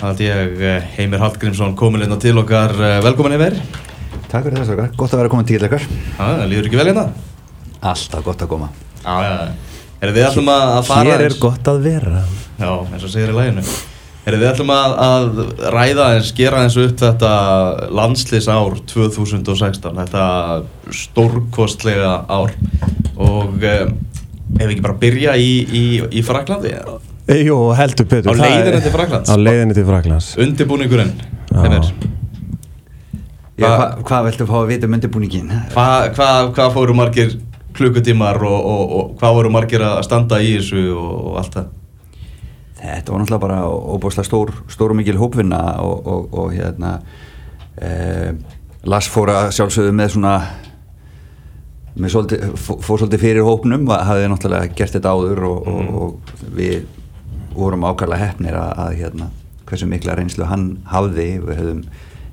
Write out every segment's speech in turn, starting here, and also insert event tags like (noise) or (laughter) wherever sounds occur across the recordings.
Það er ég, eh, Heimir Hallgrímsson, komin á til okkar. Eh, velkomin Heimir. Takk fyrir þess okkar, gott að vera komin til ykkar. Það líður ekki vel hérna? Alltaf gott að koma. Já, já. Er þið ætlum að fara... Hér er gott að vera. Já, eins og segir í læginu. Er þið ætlum að, að ræða eins, gera eins upp þetta landslýs ár 2016, þetta stórkostlega ár og eh, ef við ekki bara byrja í, í, í Fraklandi? Jú, heldur betur. Á leiðinni til Fraklands? Á leiðinni til Fraklands. Undirbúningurinn. Já, hva, hvað viltu fá að vita um undirbúningin? Hvað hva, hva fóru margir klukkutímar og, og, og hvað voru margir að standa í þessu og, og allt það? Þetta var náttúrulega bara óbúslega stór, stór og mikil hópvinna og, og hérna eh, Lars fór að sjálfsögðu með svona með svolítið, fór svolítið fyrir hópnum hafði náttúrulega gert þetta áður og, mm. og við vorum ákvæmlega hefnir að, að hérna hversu mikla reynslu hann hafði við höfum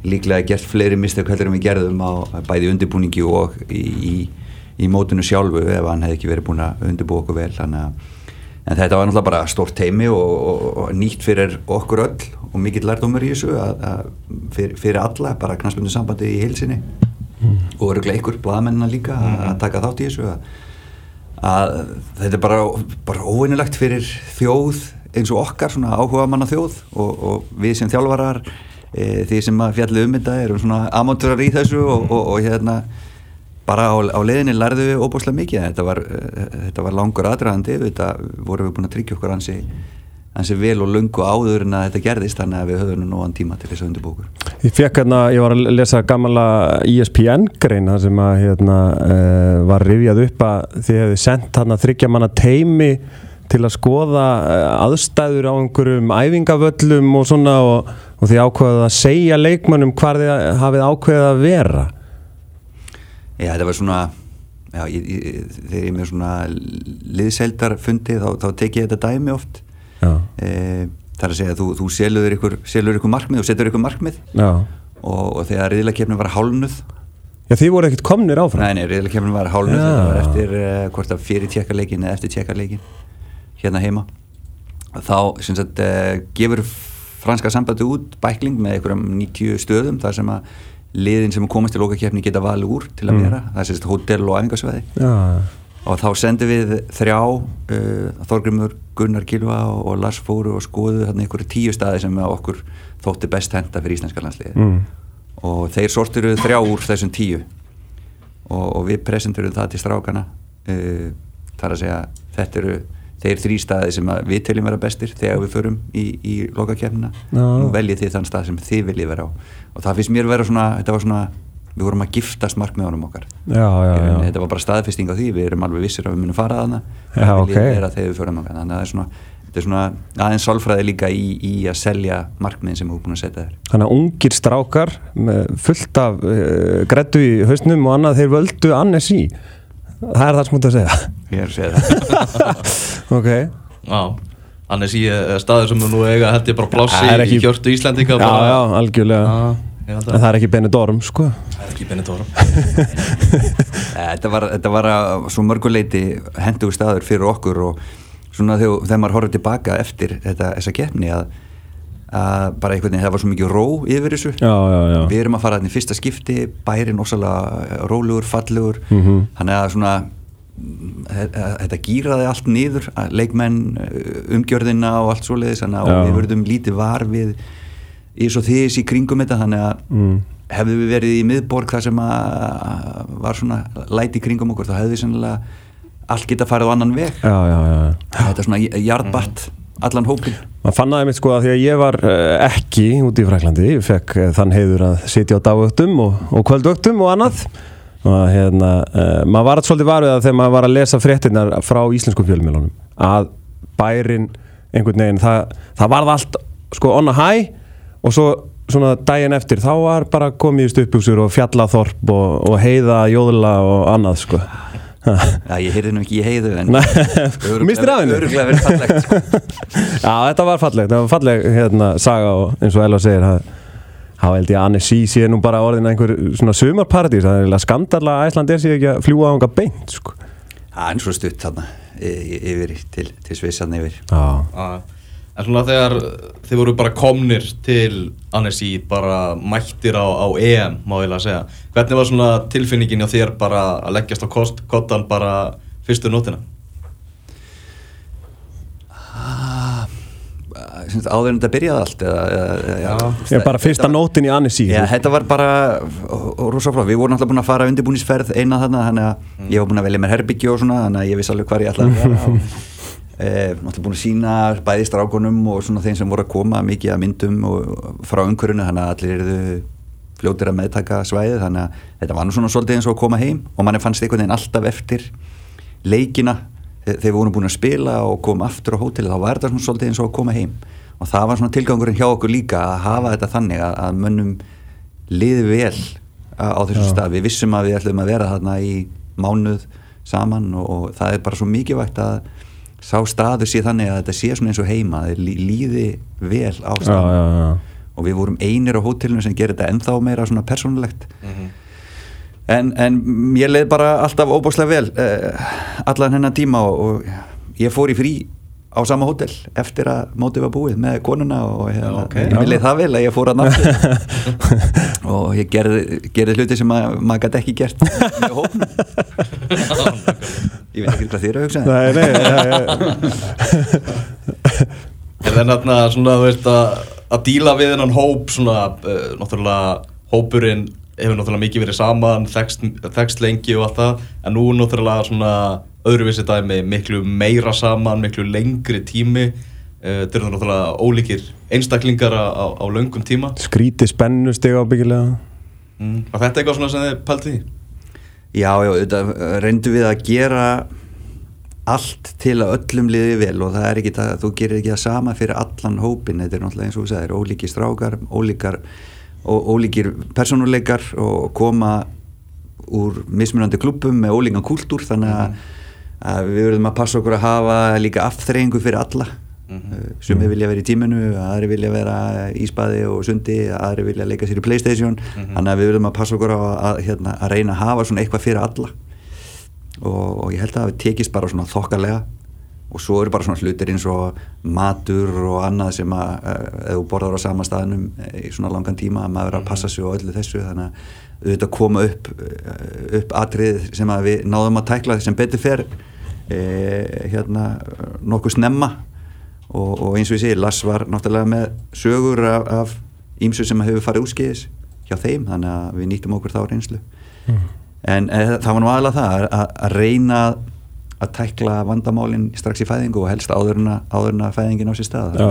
líklega gert fleiri mistök heldur en við gerðum á bæði undirbúningi og í, í, í mótunu sjálfu ef hann hefði ekki verið búin að undirbú okkur vel þannig að en þetta var náttúrulega bara stórt teimi og, og, og nýtt fyrir okkur öll og mikill lærdomur í þessu að, að fyrir, fyrir alla, bara knastbundu sambandi í heilsinni mm. og öruglega ykkur bladamennina líka mm. að taka þátt í þessu að, að þetta er bara, bara óvinnilegt fyrir þjóð eins og okkar, svona áhuga manna þjóð og, og við sem þjálfarar e, því sem að fjallið um þetta erum svona amatúrar í þessu og, og, og hérna bara á, á leðinni lærðu við óbúslega mikið. Þetta var, e, þetta var langur aðdraðandi þetta vorum við búin að tryggja okkur hansi hansi vel og lungu áður en að þetta gerðist þannig að við höfum nú án tíma til þess að undirbúkur Ég fekk hérna, ég var að lesa gamala ESPN grein það sem að hérna uh, var rifjað upp að þið hefði sendt hérna þryggja manna teimi til að skoða eh, aðstæður á einhverjum æfingavöllum og svona og, og því ákveðið að segja leikmannum hvað þið hafið ákveðið að vera? Já, þetta var svona já, ég, ég, þegar ég með svona liðseldarfundi þá, þá tek ég þetta dæmi oft. E, það er að segja að þú, þú selur ykkur, ykkur markmið og setur ykkur markmið. Og, og þegar riðlakefni var hálnuð Já, þið voru ekkert komnir áfram? Nei, nei, riðlakefni var hálnuð þetta var eftir uh, hvort að fyrir tjekkarleikin eða eftir tjekkarleikin hérna heima þá sagt uh, gefur franska sambandi út bækling með einhverjum 90 stöðum þar sem að liðin sem komast til lókakefni geta valið úr til að mm. vera, mm. það er sérst hótel og æfingarsveði ja. og þá sendum við þrjá uh, Þorgrymur, Gunnar Kilva og, Lars Fóru og skoðu þarna einhverju tíu staði sem okkur þótti best henda fyrir íslenska landsliði mm. og þeir sortiru þrjá úr þessum tíu og, og við presenturum það til strákana uh, þar að segja þetta eru þeir þrý staði sem við teljum vera bestir þegar við förum í, í lokakefnina nú veljið þið þann stað sem þið viljið vera á. Og það finnst mér vera svona, þetta var svona við vorum að giftast markmiðunum okkar. Já, já, já. þetta var bara staðfesting á því við erum alveg vissir að við munum fara að hana það viljið okay. vera þegar við förum okkar þannig að það er svona, þetta er svona aðeins sálfræði líka í, í að selja markmiðin sem við búin að setja þér. Þannig að ungir strákar fullt af uh, eh, grættu í hausnum og annað þeir völdu annes í það er það sem þú ert að segja. Ég er að segja það. (laughs) Ok. Já Annars í staður sem þú nú eiga held ég bara plássi í hjörtu Íslandika Já, já, algjörlega. Ah, En það er ekki Benidorm, sko. Það er ekki Benidorm. (laughs) Þetta var, þetta var að svo mörguleiti hendugur staður fyrir okkur og svona þegar maður horfður tilbaka eftir þetta, þessa gefni að, að bara einhvern veginn, það var svo mikið ró yfir þessu já, já, já. Við erum að fara þannig fyrsta skipti, bærin ósalega rólugur, fallugur mm -hmm. Þannig að svona þetta gýraði allt niður leikmenn, uh, umgjörðina og allt svo leiðis og við verðum lítið var við í svo þess í kringum þetta þannig að mm. hefðu við verið í miðborg þar sem að var svona læti í kringum okkur þá hefðu við sannlega allt geta farið á annan veg já, já, já. þetta er svona jarðbatt allan hópin Man fann aðeins sko að því að ég var uh, ekki út í Fræklandi, ég fekk uh, þann heiður að sitja á dagöktum og, og kvöldöktum og annað. Og hérna, uh, maður var alltaf svolítið varuð að þegar maður var að lesa fréttinnar frá íslenskum fjölumilunum að bærin einhvern veginn, það, það varð allt sko on a high og svo svona daginn eftir þá var bara komið uppbúsur og fjallathorp og, og heiða, jóðla og annað sko Já, ég heyrði nú ekki í heiðu en Mistir af henni? Öruglega verið fallegt sko. Já, þetta var fallegt, þetta var falleg hérna, saga og eins og Ella segir það þá held ég að Annecy sé nú bara orðin einhver svona sumarparadís það er skandalla að Æsland er sér ekki að fljúa á einhver beint sko. Það er eins og stutt þarna yfir til, til Svissan yfir ah. En svona þegar þið voru bara komnir til Annecy, bara mættir á, á EM, má ég lega segja. Hvernig var svona tilfinningin hjá þér bara að leggjast á kost, kottan bara fyrstu nótina? Sagt, áður en þetta byrjaði allt eða, eða, já, Ég er bara fyrsta nótin í Annecy. Já, þetta var bara rosa flott, við vorum alltaf búin að fara undirbúnisferð eina þarna, þannig að ég var búin að velja mér herbyggju og svona, þannig að ég vissi alveg hvað ég ætlaði að vera. E, Náttúrulega búin að sína bæði strákunum og svona þeim sem voru að koma mikið að myndum frá umhverjunu þannig að allir eruðu fljótir að meðtaka svæðið, þannig að þetta var nú svona svolítið eins og að koma heim og manni fannst einhvern veginn alltaf eftir leikina þegar við vorum búin að spila og koma aftur á hótelið þá var þetta svona svolítið eins og að koma heim. Og það var svona tilgangurinn hjá okkur líka að hafa þetta þannig að, að mönnum liði vel á, þessum stað. Við vissum að við ætlum að vera þarna í mánuð saman og, og það er bara svo mikilvægt að sá staður sé þannig að þetta sé svona eins og heima að þeir lí- líði vel á Já, staðnum. já, já. Og við vorum einir á hótelinu sem gerir þetta ennþá meira svona persónulegt. En, en ég leið bara alltaf óbáslega vel uh, allan hennar tíma og, og ég fór í frí á sama hótel eftir að mótið var búið með konuna og hérna, Já, ok. ég leið það vel að ég fór að náttúr (laughs) og ég gerði, gerði hluti sem að, maður gæti ekki gert með hópnum (laughs) (laughs) ég veit ekki hvað þér er að hugsa Nei, nei, nei. Er það náttúrulega svona, þú veist, að, að díla við hennan hóp, svona, uh, náttúrulega, hópurinn hefur náttúrulega mikið verið saman, þekst, þekst lengi og allt það, en nú náttúrulega svona öðruvísi dæmi, miklu meira saman, miklu lengri tími, uh, þetta eru náttúrulega ólíkir einstaklingar á, á, á löngum tíma. Skríti spennu stiga ábyggilega Mm. Var þetta eitthvað svona sem þið pælti í? Já, já, þetta reyndum við að gera allt til að öllum liði vel og það er ekki það, þú gerir ekki það sama fyrir allan hópin, þetta er náttúrulega eins og þú sagðir, ólíkir strákar, ólíkar, ólíkir persónuleikar og koma úr mismunandi klubum með ólíkan kúltúr þannig að, að við verðum að passa okkur að hafa líka afþreyingu fyrir alla mm sumi vilja vera í tíminu, aðri vilja vera í spaði og sundi, aðri vilja leika sér í Playstation, þannig að við verðum að passa okkur á að, að, hérna, að reyna að hafa svona eitthvað fyrir alla. Og, og ég held að það tekist bara svona þokkalega. Og svo eru bara svona hlutir eins og matur og annað sem að eh, ef þú borðar á sama staðnum eh, í svona langan tíma að maður er að passa sig á öllu þessu. Þannig að auðvitað koma upp eh, upp atrið sem að við náðum að tækla sem betur fer e, hérna nokkuð snemma og, og eins og ég segi, Lass var náttúrulega með sögur af, af ímsu sem hefur farið úrskeiðis hjá þeim þannig að við nýttum okkur þá reynslu. En e, það var nú aðalega það að, að reyna að- tækla vandamálin strax í fæðingu og helst áður en að, áður en að fæðingin á sér stað. Já,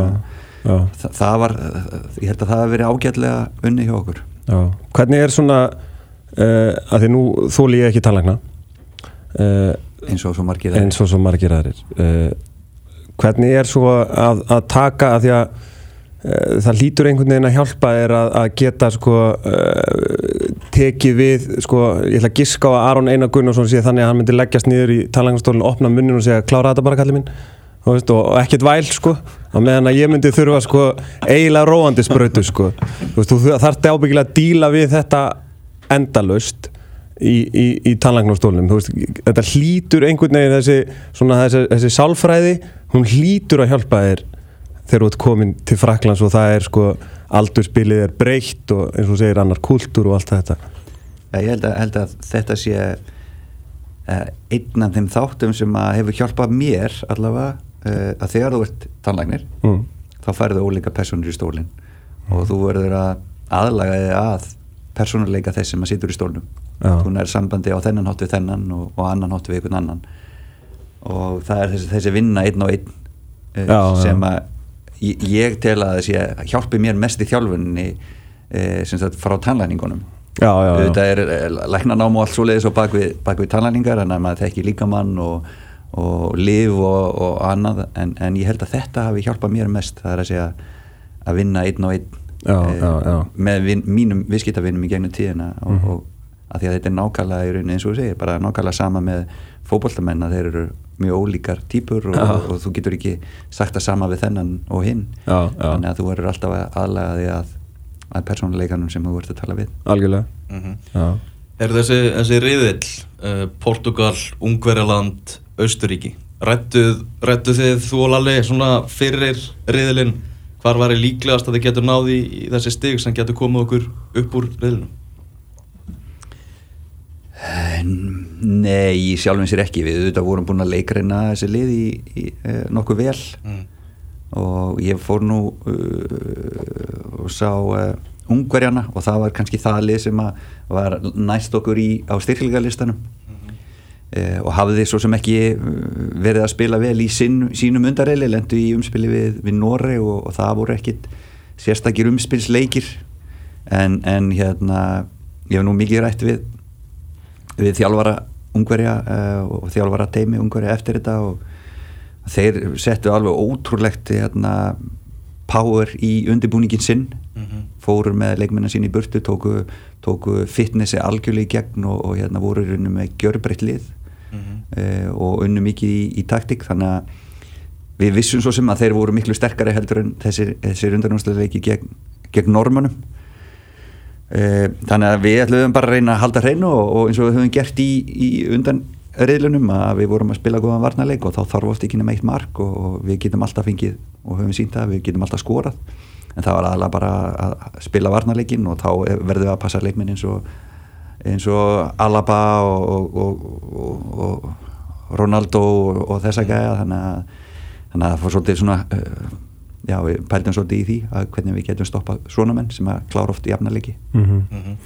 já, Þa, það var, ég held að það hafi verið ágætlega unni hjá okkur. Já. Hvernig er svona uh, að því nú þóli ég ekki tannlækna uh, eins og svo margir eins og svo margir aðrir uh, hvernig er svo að, að taka að því að uh, það lítur einhvern veginn að hjálpa er að, að geta sko uh, tekið við sko, ég ætla að giska á að Aron Einar Gunnarsson sé þannig að hann myndi leggjast niður í talangarstólinn, opna munnin og segja klára þetta bara kallið minn. Þú veist, og, og ekkert væl sko á meðan að ég myndi þurfa sko eiginlega róandi sprautu sko. Þú veist, þú þarfti ábyggilega að díla við þetta endalaust í, í, í tannlagnarstólnum veist, þetta hlýtur einhvern veginn þessi, svona, þessi, þessi sálfræði hún hlýtur að hjálpa þér þegar þú ert komin til Fraklands og það er sko aldurspilið er breytt og eins og segir annar kultúr og allt þetta. Já, ég held að, held að þetta sé uh, einn af þeim þáttum sem að hefur hjálpað mér allavega uh, að þegar þú ert tannlæknir mm. þá færðu ólíka personur í stólinn og þú verður að aðlaga þig að personuleika þess sem að situr í stólnum. Þú nær sambandi á þennan hátt við þennan og, og annan hátt við einhvern annan og það er þessi, þessi vinna einn og einn uh, Já, sem að ég, ég tel að þessi hjálpi mér mest í þjálfunni uh, sem sagt frá tannlækningunum já, já, já. þetta er læknanám og allt svoleiðis og bak við, bak við tannlækningar þannig að maður þekki líkamann og, og liv og, og annað en, en ég held að þetta hafi hjálpað mér mest það er að segja að vinna einn og einn Já, já, já. með vin, mínum viðskiptavinnum í gegnum tíðina og, Mhm. og að því að þetta er nákvæmlega eins og þú segir, bara nákvæmlega sama með fótboltamenn að þeir eru mjög ólíkar típur og, Já. og, þú getur ekki sagt það sama við þennan og hinn Já, já. þannig að þú verður alltaf að aðlaga því að, að persónuleikanum sem þú ert að tala við algjörlega Mm já. Er þessi, þessi riðill, uh, Portugal, Ungverjaland, Austuríki, rættuð, þið þú og Lalli svona fyrir riðilinn hvar var ég líklegast að þið getur náði í, í þessi stig sem getur komið okkur upp úr riðilinu? Nei, í sjálfum sér ekki. Við auðvitað vorum búin að leikreina þessi lið í, í eh, nokkuð vel. Mm. og ég fór nú uh, og sá uh, ungverjana. Og það var kannski það lið sem var næst okkur í, á styrklingarlistanum uh, og hafði svo sem ekki verið að spila vel í sín, sínum undarreili, lendu í umspili við, við Norre og, og það voru ekkit sérstakir umspilsleikir. En, en hérna ég hef nú mikið rætt við við þjálfara ungverja uh, og þjálfara teimi ungverja eftir þetta og þeir settu alveg ótrúlegt hérna, power í undirbúningin sinn Mhm. fóru með leikmennar sín í burtu tóku, tóku fitnessi algjörlega í gegn og, og hérna voru í rauninu með gjörbreytt lið Mhm. uh, og unnu mikið í, í taktik þannig að við vissum svo sem að þeir voru miklu sterkari heldur en þessir, þessir undanúsleiki gegn, gegn normunum uh, þannig að við ætlum bara að reyna að halda hreinu og, og eins og við höfum gert í, í undan reyðlunum að við vorum að spila góðan varnarleik og þá þarf oft ekki nema eitt mark og, við getum alltaf fengið og höfum sínt að við getum alltaf skorað. En það var aðalega bara að spila varnarleikin og þá verðum við að passa leikminn eins og eins og Alaba og, og, Ronaldo og, þessa gæja. Þannig að, það fór svolítið svona uh, já, við pældum svolítið í því að hvernig við getum stoppað svona menn sem að klára oft í jafnarleiki Mhm. Mhm.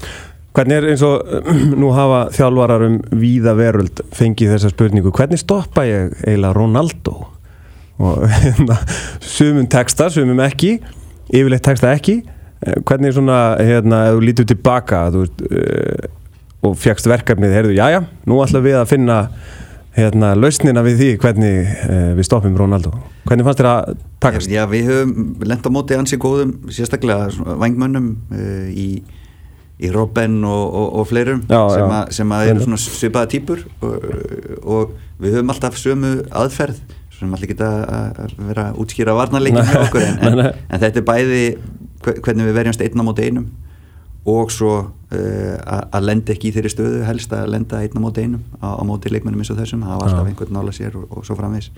Hvernig er eins og (clears throat) nú hafa þjálfarar um víða veröld fengið þessa spurningu hvernig stoppa ég eiginlega Ronaldo og (laughs) hérna sumum texta, sumum ekki yfirleitt texta ekki Eh, hvernig svona, hérna, ef þú lítur tilbaka þú uh, og fegst verkefnið, heyrðu, jájá nú ætlum við að finna hérna, lausnina við því hvernig uh, við stoppum Ronaldo hvernig fannst þér að takast? Já, við höfum lent á móti ansi góðum sérstaklega vangmönnum uh, í, í Robben og, og, og fleirum Já, sem, já. að, sem að eru svona svipaða típur og, og við höfum alltaf sömu aðferð sem alltaf geta að vera útskýra varnarleikin (laughs) en, en, en þetta er bæði hve- hvernig við verjumst einn á móti einum og svo uh, að lenda ekki í þeirri stöðu helst að lenda einn á móti einum á, á móti leikmennum eins og þessum hafa alltaf Já. einhvern nála sér og, og svo framvegis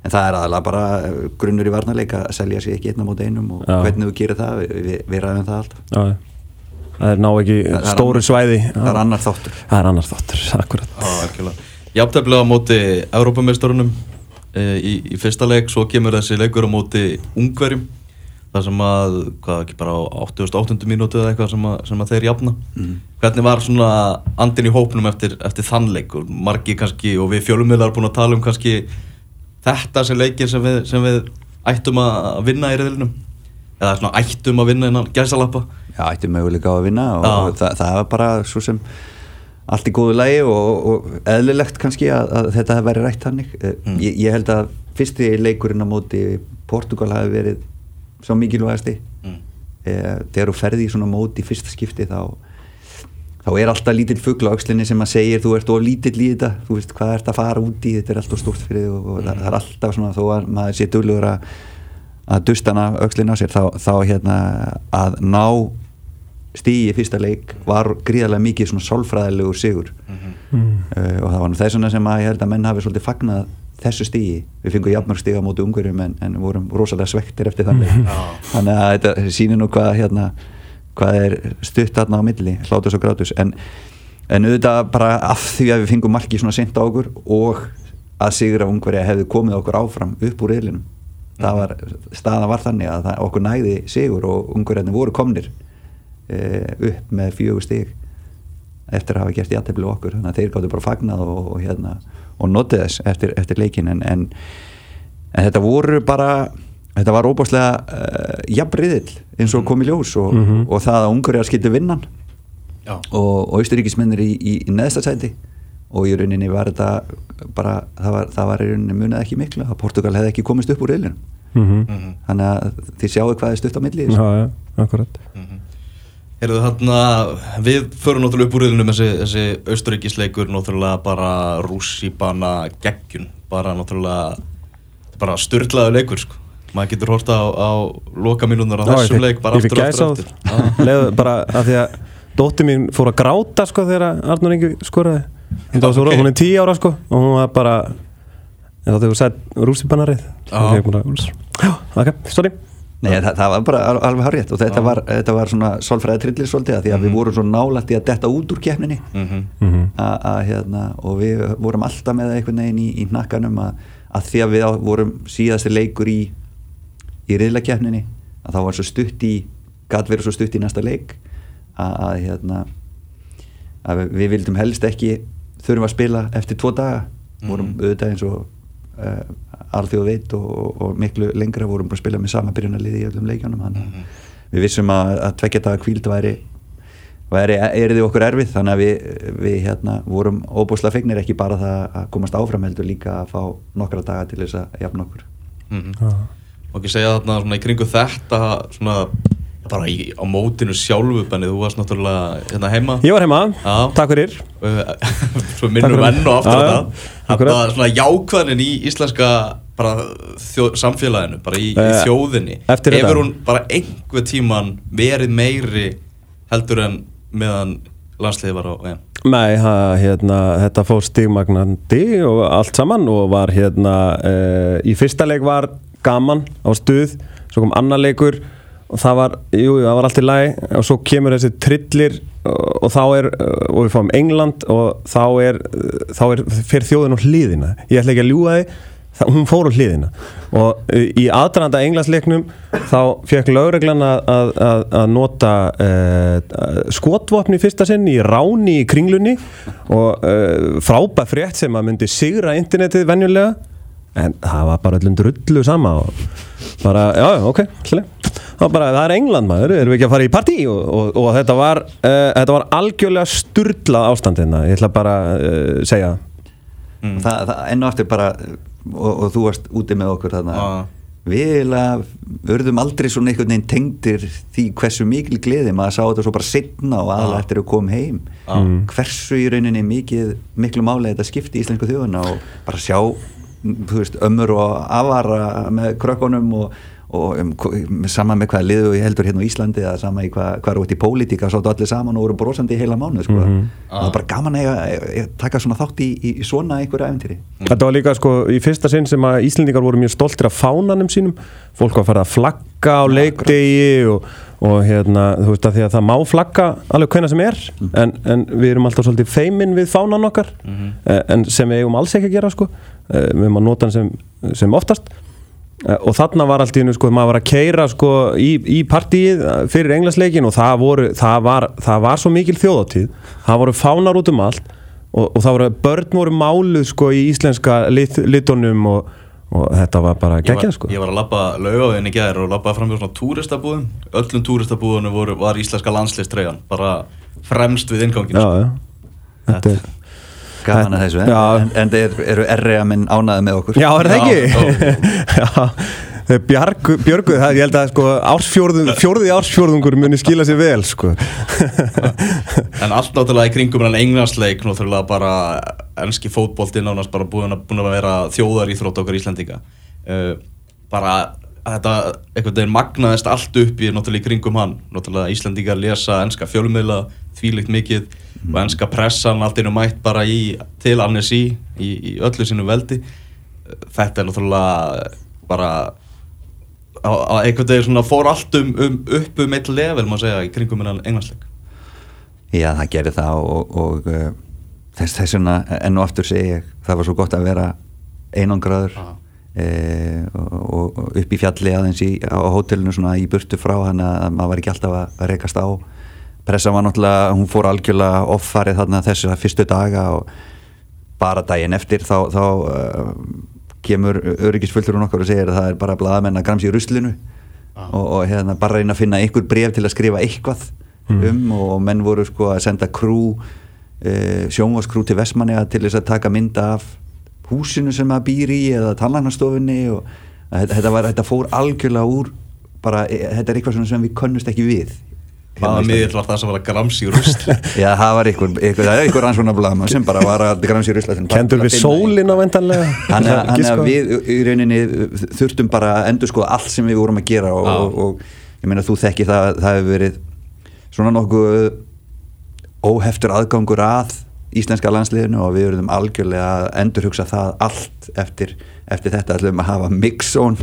en það er aðalega bara eh, grunnur í varnarleik að selja sig ekki einn á móti einum og Já. hvernig þú gerir það, við, við, við ræðum það alltaf Já, já. það er ná ekki Það er stóru annar- svæði það er annar þáttur það er annar þáttur, (laughs) akkurat Já, algjörlega. Jafntefnilega á móti Európamestarunum e, í, í fyrsta leik, svo kemur þessi leikur á móti Ungverjum það sem að, hvað ekki bara á 88. mínútu eða eitthvað sem að, sem að þeir jafna Mhm. hvernig var svona andin í hópnum eftir, eftir þann leik og margi kannski og við fjölummiðlar búin að tala um kannski þetta sem leikir sem við, sem við ættum að vinna í reyðilnum eða svona ættum að vinna innan gæsalappa Já, ættum möguleika á að vinna og, og það, það var bara svo sem allt í góðu lagi og, og eðlilegt kannski að, að þetta hafi verið rætt hannig Mm. ég, ég held að fyrsti leikurinn á móti Portugal hafi verið svo mikilvægasti mm. eh, þegar þú ferði í svona móti í fyrsta skipti þá þá er alltaf lítill fugl á öxlinni sem að segir þú ert of lítill í þetta þú veist hvað ert að fara út í þetta er alltaf stórt fyrir þig og, og það, það er alltaf svona þó að maður sé duglegur að að dustana öxlinni á sér þá, þá hérna að ná stíi í fyrsta leik var gríðarlega mikið svona sálfræðilegur sigur Mhm. mm. uh, og það var nú þess vegna sem að ég held að menn hafi svolítið fagnað þessu stíi við fengum jafnmörg stíga á móti ungverjum en, en vorum rosalega svektir eftir þannig Já. þannig að þetta sýnir nú hvað hérna, hvað er stutt þarna á milli hlátus og grátus. En, en auðvitað bara af því að við fengum marki svona sent á okkur og að sigra ungverja hefði komið okkur áfram upp úr reyðlinum það var, staðan var þannig að það, okkur næði sigur og ungverjarnir voru komnir e, upp með fjögur stig eftir að hafa gert jættefli okkur. Þannig að þeir gáttu bara fagnað og, og, hérna, og notið þess eftir, eftir leikin en, en, en þetta voru bara þetta var óbáslega uh, jafnriðill eins og kom í ljós og, Mhm. og það að Ungverjar skildi vinnan Já. og, og austuríkismennir í, í, í neðsta sæti og í rauninni var þetta bara, það var, það var í rauninni munið ekki miklu að Portugal hefði ekki komist upp úr reilinu Mm Mhm. þannig að þið sjáu hvað er stutt á milli í Já, þessu. já, akkurat Heyrðu þarna, við förum náttúrulega upp úr riðlunum þessi, þessi austuríkisleikur náttúrulega bara rússíbana geggjun, bara náttúrulega bara styrlaðu leikur sko. maður getur horta á, á loka mínúnar á Já, ég þessum fékk- leik bara ég aftur og aftur, aftur. (laughs) Já. Leðu bara að því að dóttir mín fór að gráta sko þegar Arnur Ingi skoraði Hún, okay. Ok. hún er tíu ára sko og hún var bara þá þegar þú sagði rússibannarið Já. Já, ok, sorry Nei, það, það var bara al- alveg hárétt og þetta var, þetta var svona sálfræði trillir svolítið að því að við vorum svo nálægt í að detta út úr keppninni. Mhm. að, að, hérna, og við vorum alltaf með einhvern veginn í, í hnakkanum að, að því að við á, vorum síðasti leikur í í riðlakeppninni að það var svo stutt í gæt verið svo stutt í næsta leik að, að, hérna, að við, við vildum helst ekki þurfum að spila eftir tvo daga. Vorum auðvitað eins og uh, alþjóð veit og, og, og miklu lengra vorum bara að spila með sama byrjunarliði í öllum leikjónum þannig að við vissum að, að tvekja daga kvíld væri væri erði okkur erfið þannig að við, við hérna, vorum óbúslega fegnir ekki bara það að komast áfram heldur líka að fá nokkra daga til þess að jafna okkur. Mhm. og ekki segja þarna svona í kringu þetta svona bara í, á mótinu sjálfu Benni, þú varst náttúrulega hérna heima. Ég var heima, Já. takk fyrir. (laughs) Svo minnum enn og aftur Já, það. Akkurat. þetta svona jákvæðin í íslenska bara þjó, samfélaginu bara í, í Eh, þjóðinni. eftir þetta. hefur hún bara einhver tíman verið meiri heldur en meðan landsliði var á EM? Nei, ha, hérna, þetta fór stigmagnandi og allt saman og var hérna uh, í fyrsta leik var gaman á stuð svo kom annar leikur og það var, jú, það var allt í lagi. Og svo kemur þessi trillir og, og þá er, og við fáum England og þá er, þá er fyrir þjóðin á hliðina, ég ætla ekki að ljúga því það, hún fór á hliðina. Og uh, í aðdraðanda englandsleiknum þá fekk lögreglan að, að, að, nota uh, skotvopni í fyrsta sinn í ráni í kringlunni. Og uh, frábæð frétt sem að myndi sigra internetið venjulega. En það var bara öllum drullu sama og bara, já, ok, var bara, það er England maður, erum við ekki að fara í partí? Og, og, og þetta var uh, þetta var algjörlega sturlað ástandina ég ætla bara að uh, segja. Það. það, það enn og aftur bara og, og þú varst úti með okkur þarna. Já. við urðum aldrei svona einhvern veginn tengdir því hversu mikil gleði. Maður sá þetta svo bara setna og Já. eftir að koma heim. Hversu í rauninni mikið miklu máli þetta skipti íslensku þjóðuna og bara sjá þú veist, ömmur og afara með krökkunum og, og um, hv- sama með hvaða liðu ég heldur hérna á Íslandi eða sama í hvað hva er út í pólitíka sáttu allir saman og voru brosandi í heila mánuð sko. það er bara gaman að taka svona þátt í, í, svona einhverju æfintýri Þetta var líka sko í fyrsta sinn sem að Íslendingar voru mjög stoltir af fánanum sínum. Fólk var að fara að flagga á leikdegi og, og hérna þú veist að því að það má flagga alveg hvena sem er en, en við erum alltaf svolítið feimin við fánan okkar eh, en sem við eigum alls ekki að gera sko. Eh, við erum að nota hann sem, sem oftast og þarna var allt í hennu sko maður var að keira sko í, í partíið eh, fyrir englansleikin og það, voru, það, var, það var svo mikil þjóðatíð það voru fánar út um allt og, og það voru, börn voru máluð sko í íslenska lit, litunum og, og þetta var bara geggjað sko. ég var að labba laugaðin í gæðir og labbaði fram með svona túristabúðum. Öllum túristabúðunum voru, var íslenska landslistreigan bara fremst við innganginu já, já. Þetta er, gaman að þessu, en, Já. en, en þeir eru erriða minn ánaði með okkur. Já, er það ekki? já, (laughs) bjargu, björgu það, ég held að sko ársfjórðung, fjórði ársfjórðungur muni skila sér vel sko. (laughs) En allt náttúrulega í kringum en englandsleik náttúrulega bara enski fótbolti nánast bara búin að, búin að vera þjóðar í þrótt okkar Íslandinga uh, bara að þetta einhvern veginn magnaðist allt upp í náttúrulega í kringum hann. Náttúrulega Íslandingar lesa enska fjölmiðla þvílikt mikið og enska pressan allt einu mætt bara í til Annecy í, í öllu sinu veldi. Þetta er náttúrulega bara á einhvern veginn fór allt um, um upp um eitt level má segja í kringum en englandsleik. Já, það gerir það og, og uh, þess, þess vegna enn og aftur segi ég það var svo gott að vera einangraður Já. uh, og, og upp í fjalli aðeins í, á hótelinu svona í burtu frá hann að maður var ekki alltaf að, að rekast á pressa var náttúrulega, hún fór algjörlega offarið þarna þessu fyrstu daga og bara daginn eftir þá, þá uh, kemur öryggisfullturinn okkar og segir að það er bara blaðamenn að gramsa í ruslinu og, og hérna bara reyna að finna einhver bref til að skrifa eitthvað um og menn voru sko að senda krú uh, sjónvaskrú til Vestmanniða til þess að taka mynda af húsinu sem maður býr í eða tannlæknastofunni og þetta, þetta, var, þetta fór algjörlega úr bara, e, þetta er eitthvað sem við könnust ekki við hvaða Hérna miðl var það sem var að gramsi í rusli? (laughs) Já, það var einhver, einhver, er rannsóna blama sem bara var að gramsa í Rusland kendur við sólin á vendanlega Þannig að- við í rauninni þurftum bara að endur sko allt sem við vorum að gera og, og, og ég meina þú þekki það það hefur verið svona nokkuð óheftur aðgangur að íslenska landsliðinu og við verðum algjörlega að endurhugsa það allt eftir, eftir þetta. Ætlum að hafa mixzón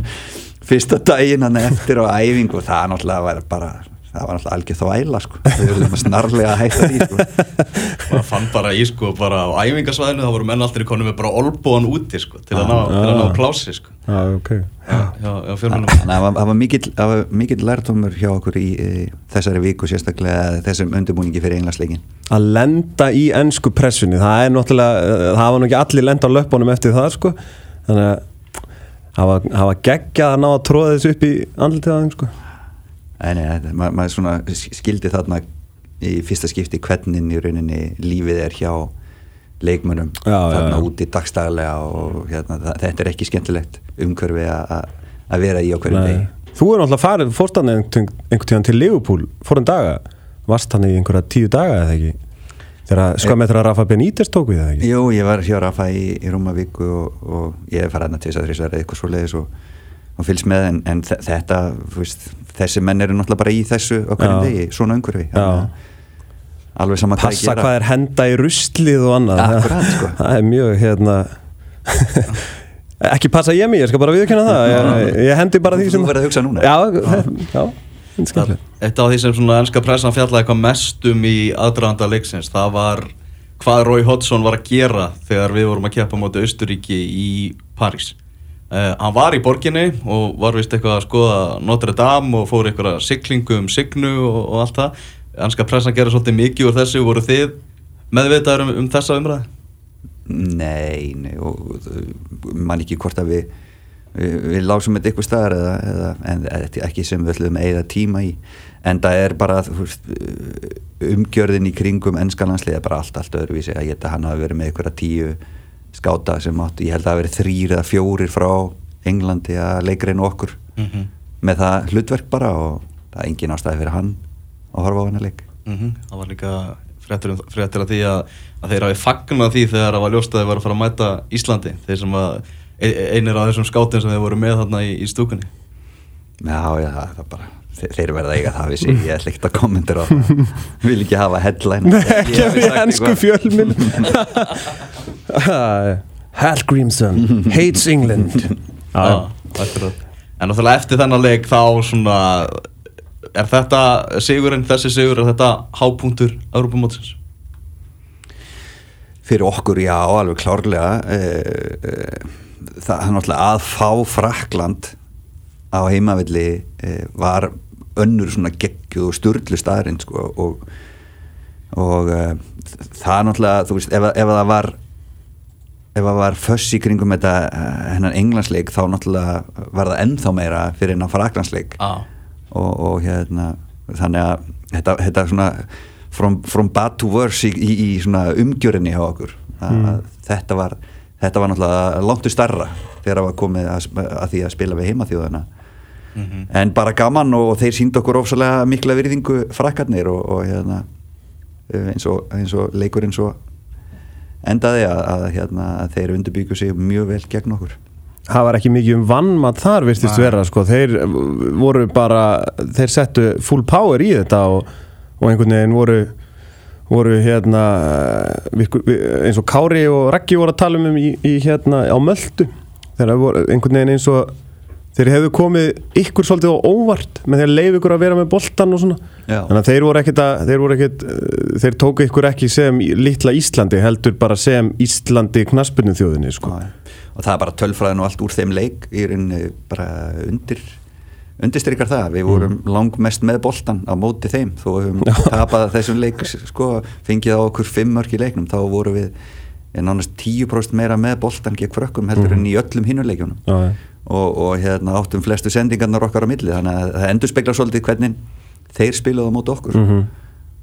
fyrsta daginn hann eftir á æfingu og það náttúrulega var bara það var náttúrulega algjör þvæla sko. Við verðum að snarlega að hætta því sko. (laughs) Maður fann bara í sko bara á æfingasvæðinu þá voru menn alltaf í konum með bara olbúan úti sko til að ná, til að ná plási sko. Já, ok. Já, já, já að það var- það var mikill, það var mikill lærtómur hjá okkur í e, þessari viku sérstaklega þessum undirbúningi fyrir englandsleikin Að lenda í ennsku pressunni Það er náttúrulega, eh, það var nú ekki allir lenda á löpunum eftir það sko. Þannig að hafa, geggjað að ná að tróða þessu upp í andlitið aðeins sko Nei, þetta- ma maður svona skildi þarna í fyrsta skipti hvernig í rauninni lífið er hjá já, þarna já. úti dagstaglega og hérna, þetta er ekki skemmtilegt umhverfi að- að að vera í degi. Þú er náttúrulega farið, fórst hann einhvern tíðan til Liverpool fórum daga, varst hann í einhverja tíu daga eða ekki? Þegar sko með þegar Rafa Benítez tók við það ekki? Jú, ég var hjá Rafa í, í rúma viku og, og ég til þess að þrýsa eitthvað svo leiðis og, og fylgst með en, en þe- þetta, þú veist, þessi menn eru náttúrulega bara í þessu hverjum Já. degi, svona umhverfi. Alveg sama hvað Passa hvað er henda í ruslið og annað. Akkurat, sko. (laughs) Það er mjög hérna (laughs) Ekki passa ég mig, ég skal bara viðkynna það. Ég, ég hendi bara því Þú sem verður að hugsa núna. Já, já, skemmtilegt. Eitt af því sem svona ennska pressan fjallaði eitthvað mest um í aðdraðanda leiksins það var hvað Rói Hodgson var að gera þegar við vorum að keppa móti Austuríki í París uh, Hann var í borginni og var vist eitthvað að skoða Notre Dame og fór eitthvað siglingu um signu og, og allt það. Ennska pressan gerði svolítið mikið úr þessu. Voru þið meðvitaður um, um þessa umræði? Nei, nei og og man ekki hvort að við við, við lásum þetta ykkur staðar eða, eða, en ekki sem við ætlum eigða tíma í. En það er bara veist, umgjörðin í kringum ennskalansliða bara allt, allt öðruvísi. Að geta hann hafi verið með ykkur að tíu skáta sem áttu, ég held að það verið þrýr eða fjórir frá Englandi að leikreinu okkur. Mm -hmm. með það hlutverk bara og það er engin ástæði fyrir hann að horfa á hann að leik Það var líka fréttir, um, af því að, að þeir hafi fagnað því þegar það var ljóst að þeir var að fara að mæta Íslandi. Þeir sem að ein- einir af þessum skátum sem þeir voru með þarna í, í stúkunni. Já, já, það er bara þeir, verða eiga það við sig, ég ætla ekkert að kommentur á það. (laughs) Vil ekki hafa headline. Ekki að við ennsku fjölminn (laughs) Hal Grímsson hates England (laughs) Já, akkurat. En náttúrulega eftir þennan leik þá svona er þetta sigurinn, þessi sigur er þetta hápunktur Europamótsins? fyrir okkur, já, alveg klárlega eh, eh, það er náttúrulega að fá Frakland á heimavilli eh, var önnur svona geggjuð og sturglu staðrind sko, og, og það er náttúrulega, þú veist, ef, ef að það var ef það var föss í kringum þetta eh, hennan englandsleik þá náttúrulega var það ennþá meira fyrir hennan fraklandsleik Já. og, og hérna þannig að þetta, þetta er svona from, from bad to worse í, í, í svona umgjörinni hjá okkur að þetta var þetta var náttúrulega langtu starra þegar það var komið að, að því að spila við heimaþjóðana Mhm. en bara gaman og, þeir síndu okkur ofsalega mikla virðingu frakkarnir og, og hérna eh, eins og, eins og leikurinn svo endaði að, að, hérna, að þeir undirbyggu sig mjög vel gegn okkur það var ekki mikið um vannmatt þar virtist Nei. vera sko. þeir voru bara þeir settu full power í þetta og, og einhvern veginn voru voru hérna eins og Kári og Raggi voru að tala um í, í hérna á Möldu þegar voru einhvern veginn eins og þeir hefðu komið ykkur svolítið á óvart með því að leif ykkur að vera með boltan og svona Já. þannig að þeir voru ekkit að þeir, voru ekkit, eh, þeir tóku ykkur ekki sem litla Íslandi heldur bara sem Íslandi knaspunni þjóðinni sko. og, það er bara tölfræðin og allt úr þeim leik í rauninni bara undir undirstrykar það, við vorum Mm. langmest með boltan á móti þeim þó við höfum (laughs) tapað þessum leik sko, fengið á okkur fimm mörg í leiknum þá vorum við eh, nánast 10% meira með boltan gegn frökkum heldur en í öllum já. Og, og hérna áttum flestu sendingarnar okkar á milli. Þannig að það endur spekla svolítið hvernig þeir spilaðu á móti okkur. Mhm.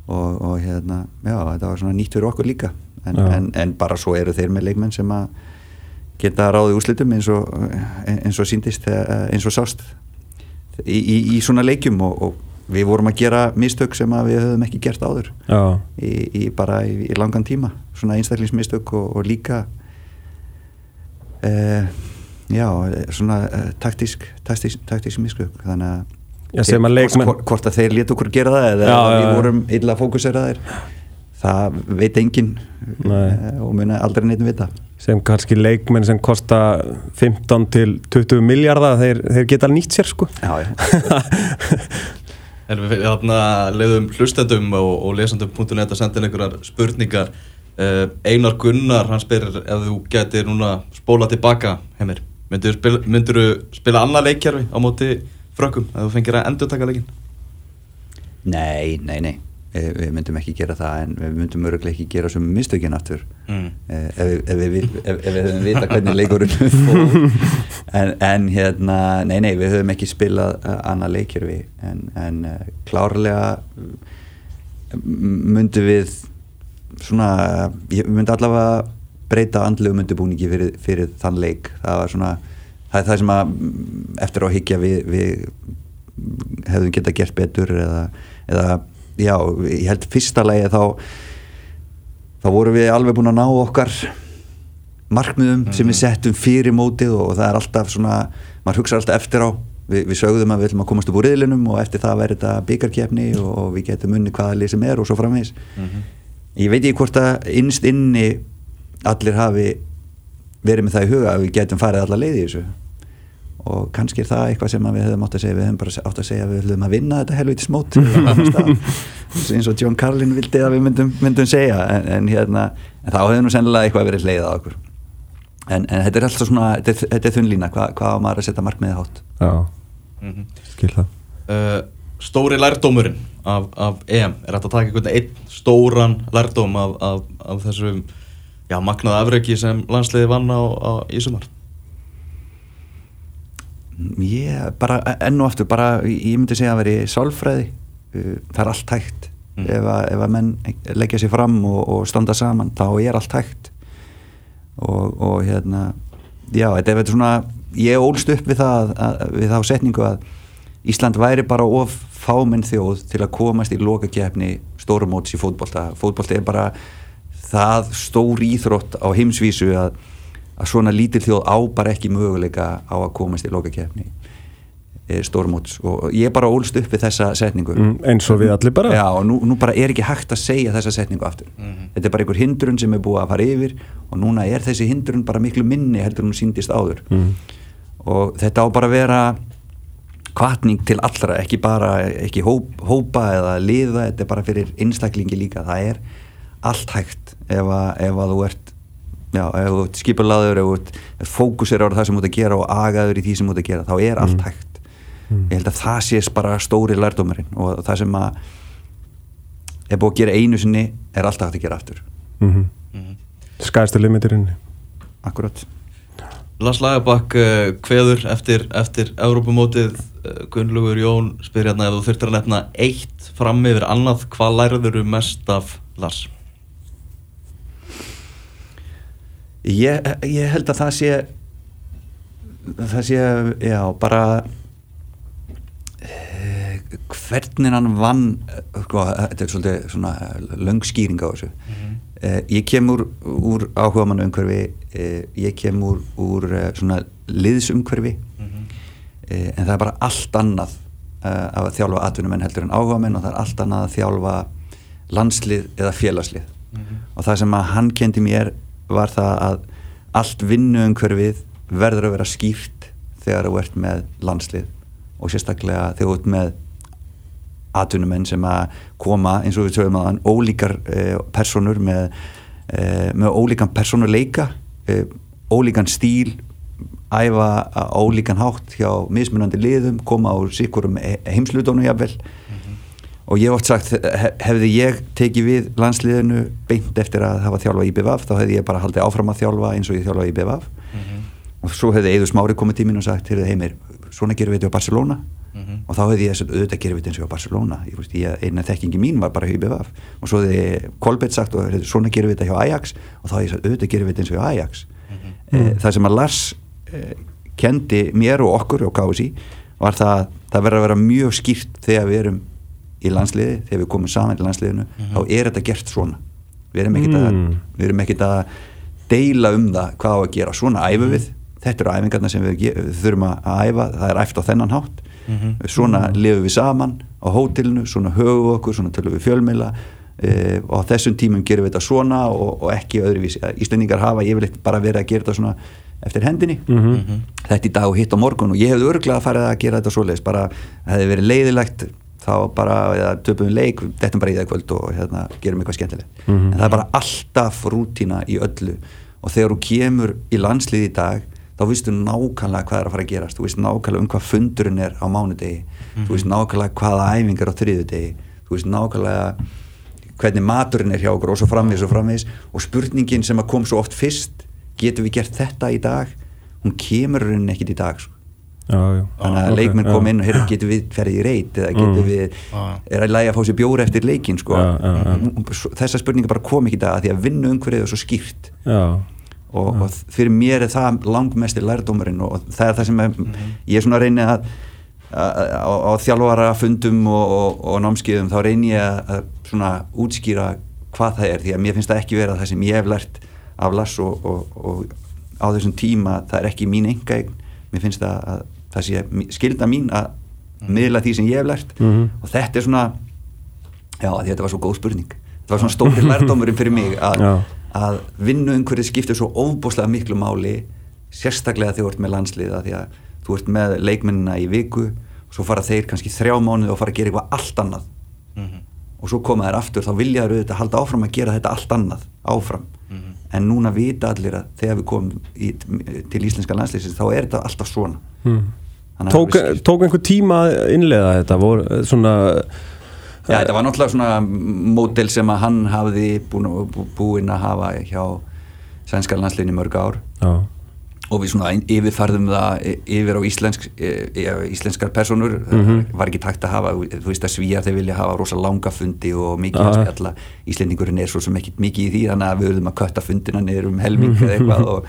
og, og hérna, já, þetta var svona nýtt fyrir okkur líka. En, en, en bara svo eru þeir með leikmenn sem að geta ráði úrslitum eins og, eins og síndist þegar- eins og sást í, í, í svona leikjum. Og, og við vorum að gera mistök sem að við höfum ekki gert áður í, í bara í, langan tíma. Svona einstaklingsmistök og, og líka uh, já, svona uh, taktísk, taktísk, taktísk mistök þannig að Já, sem að þeir- leikmenn- hvort, hvort að þeir létu okkur gera það eða Já, við já. vorum illa fókuseraðir það veit enginn Nei. eh, og muna aldrei neitt vita sem kannski leikmenn sem kosta 15 til 20 miljardar þeir, þeir geta nýtt sér sko já, já. (laughs) En við þarna leiðum hlustendum og, og lesandum.net að senda inn einhverjar spurningar uh, Einar Gunnar, hann spyr ef þú getur núna spóla tilbaka heimir, myndur þú spila, myndirðu spila annað leikjarfi á móti frökkum ef þú fengir að endur taka leikin nei, nei, nei. Eh, við myndum ekki gera það en við myndum öruglega ekki gera sem mistökin aftur. Mm. Eh, ef, við- ef, við, við höfum vita hvernig leikurinn (laughs) en, en hérna nei, nei, við höfum ekki spilað uh, annað leikir við en, en uh, klárlega myndum við svona, ég myndi allavega breyta andlegu myndubúningi fyrir, fyrir þann leik. Það var svona, það er það sem að mm, eftir að higgja við, við hefðum geta gert betur eða, eða já, ég held fyrsta lagi þá þá vorum við alveg búin að ná okkar markmiðum sem við settum fyrir mótið og það er alltaf svona maður hugsa alltaf eftir á. Vi, við sögðum að við ætlum að komast upp úr riðlinum og eftir það verður þetta byggarkefni og við getum unni hvaða lið sem er og svo framvegis. Ég veit ekki hvort að innst inni allir hafi verið með það í huga að við getum farið alla leið í þessu. Og kannski er það eitthvað sem að við höfum átt að segja við höfum bara átt að segja að við höfum að vinna þetta helviti smót (laughs) eins og John Carlin vildi að við myndum, myndum segja en, en hérna en þá hefur nú sennilega eitthvað verið leið á okkur. En, en þetta er alltaf svona þetta er, þetta er þunnlína, Hva, hvað á maður að setja markmiðið hátt? Já, Mm skil það. Uh, Stóri lærdómurinn af, af EM er þetta að taka einhvern einn stóran lærdóm af, af, af þessum já, magnaða afreki sem landsliði vann á, á í sumar. Ég bara enn og aftur bara, ég myndi segja að veri sálfræði. Uh, það er allt hægt. Mm. ef, að, ef að menn leggja sér fram og, og standa saman, þá er allt hægt. Og, og hérna já, þetta er svona ég ólst upp við það að, við þá setningu að Ísland væri bara of fámenn þjóð til að komast í lokakefni stórumóts í fótbolta. Fótbolta er bara það stór íþrótt á heimsvísu að, að svona lítil þjóð á bara ekki möguleika á að komast í lokakefni stórumóts og ég bara ólst upp við þessa setningu mm, Eins og við allir bara Já, og nú, nú bara er ekki hægt að segja þessa setningu aftur. Mhm. Þetta er bara einhver hindrun sem er búið að fara yfir og núna er þessi hindrun bara miklu minni heldur en hún síndist áður. mm. Og þetta á bara að vera kvartning til allra, ekki bara ekki hóp, hópa eða liða, þetta er bara fyrir einstaklingi líka. Það er allt hægt ef að, ef að þú ert Já, ef þú ert skipulaður, ef þú ert fókusir á það sem þú ert að gera og agaður í því sem þú ert að gera, þá er allt hægt. Ég held að það sést bara stóri lærdómarinn og það sem að er búið að gera einu sinni er alltaf hægt að gera aftur. mm Mhm. Skæðstu limitirinn Akkurat. Lars Lagerbakk uh, kveður eftir, eftir Európumótið uh, Gunnlaugur Jón spyr hérna ef þú þurftir að nefna eitt fram yfir annað hvað lærður þú mest af Lars? Ég, ég held að það sé það sé, já, bara eh, hvernig hann vann sko, þetta er svolítið svona löng skýring á þessu. Eh, ég kem úr, úr áhuga mann umhverfi eh, ég kem úr, úr svona liðsumhverfi. Eh, en það er bara allt annað að þjálfa atvinnumenn heldur en áhuga menn og það er allt annað að þjálfa landslið eða félagslið. Og það sem að hann kendi mér var það að allt vinnuumhverfið verður að vera skýrt þegar þú ert með landslið og sérstaklega þegar þú ert með atvinnumenn sem að koma eins og við sögum að hann ólíkar eh, personur með, eh, með ólíkan personuleika eh, ólíkan stíl æfa ólíkan hátt hjá mismunandi liðum, koma á sikkurum heimslutónu jafnvel og ég hef oft sagt, hef, hefði ég tekið við landsliðinu beint eftir að hafa þjálfa í BVF, þá hefði ég bara haldið áfram að þjálfa eins og ég þjálfa í BVF og svo hefði Eður Smári komið tímin og sagt, heimir, svona gerum við þetta á Barcelona. Og þá hefði ég sagt, auðvitað gerum við þetta eins og á Barcelona. Eina þekkingi mín var bara hjá BVF og svo hefði Kolbett sagt, og, svona gerum við þetta hjá Ajax. Og þá hefði ég sagt, auðvitað gerum við þetta eins og hjá Ajax. Eh, það sem að Lars eh, kendi mér og okkur og KSI var það, það að í landsliði, þegar við komum saman í landsliðinu þá er þetta gert svona. Við erum ekkert að, Mm. ekkert að deila um það hvað á að gera. Svona æfum við, þetta eru æfingarna sem við, við þurfum að æfa, það er æft á þennan hátt. Svona lifum við saman á hótelinu, svona höfum við okkur svona tölum við fjölmiðla uh, og á þessum tímum gerum við þetta svona og, og ekki öðruvísi. Íslendingar hafa yfirleitt bara verið að gera þetta svona eftir hendinni. Mhm. þetta í dag og hitt á morgun og ég hefði örglega farið að gera þetta svoleiðis bara hefði verið leiðilegt þá bara, eða töpum leik þetta bara í það kvöld og hérna, gerum eitthvað skemmtilegt. Mhm. en það er bara alltaf rútína í öllu. Og þegar þú kemur í landslið í dag þá vistu nákvæmlega hvað er að fara að gerast. Þú veist nákvæmlega um hvað fundurinn er á mánudegi. Þú veist nákvæmlega hvaða æfingar á þriðudegi þú veist nákvæmlega hvernig maturinn er hjá okkur og svo framvegis og framvegis. Og spurningin sem að kom svo oft fyrst getum við gert þetta í dag? Hún kemur rauninni ekkit í dag sko. Já, já. þannig að Ok, leikmenn kom inn og heyrðu, getum við ferðið í reit eða getum Mm. við Já. er að læga að fá sér bjóri eftir leikin sko. Já. Svo- þessar spurningar bara kom ekki dag af því að vinnu umhverfið er svo skýrt og, og fyrir mér er það langmestir lærdómurinn og það er það sem er, ég er svona að reyni að að- á, þjálfara fundum og, og, og námskeiðum þá reyni ég að, að svona útskýra hvað það er því að mér finnst það ekki vera það sem ég hef lært af Lass og, og, og á þessum tíma það er ekki mín enga mér finnst það að það sé skylda mín að miðla því sem ég hef lært Mhm. og þetta er svona já þetta var svo góð spurning þetta var svona stóri (laughs) lærdómurinn fyrir mig að, að vinnu umhverfið skiptir svo óbúslega miklu máli sérstaklega þegar þú ert með landsliða því að þú ert með leikmennina í viku og svo fara þeir kannski þrjá mánuði og fara að gera eitthvað allt annað Mhm. og svo koma þær aftur þá vilja þær auðvitað halda áfram að gera þetta allt annað áfram Mhm. en núna vita allir að þegar við komum í, til íslenska landsliðsins þá er þetta alltaf svona mm. Að tók, tók einhver tíma að innlega þetta? Voru eh, svona Já, þetta var náttúrulega svona mótel sem að hann hafði búin, bú- búinn að hafa hjá sænska landsliðin í mörg ár. Já, og við svona yfirfærðum það yfir á íslensk, e- e- íslenskar personur Mhm. það var ekki takt að hafa þú veist að svíjar þeir vilja hafa rosa langa fundi og mikið að spjalla. Íslendingurinn er svo sem ekki mikið í því þannig að við verðum að kötta fundina niður um helming eða eitthvað (laughs) og,